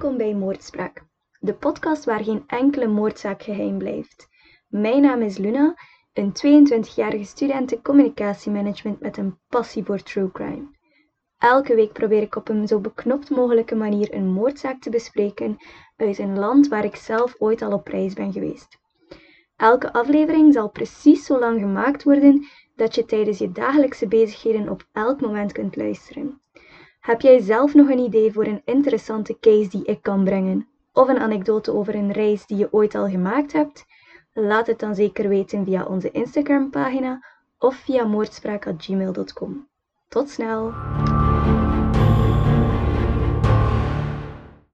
bij Moordspraak, de podcast waar geen enkele moordzaak geheim blijft. Mijn naam is Luna, een 22-jarige student communicatiemanagement met een passie voor true crime. Elke week probeer ik op een zo beknopt mogelijke manier een moordzaak te bespreken uit een land waar ik zelf ooit al op reis ben geweest. Elke aflevering zal precies zo lang gemaakt worden dat je tijdens je dagelijkse bezigheden op elk moment kunt luisteren. Heb jij zelf nog een idee voor een interessante case die ik kan brengen? Of een anekdote over een reis die je ooit al gemaakt hebt? Laat het dan zeker weten via onze Instagram pagina of via moordspraak.gmail.com. Tot snel!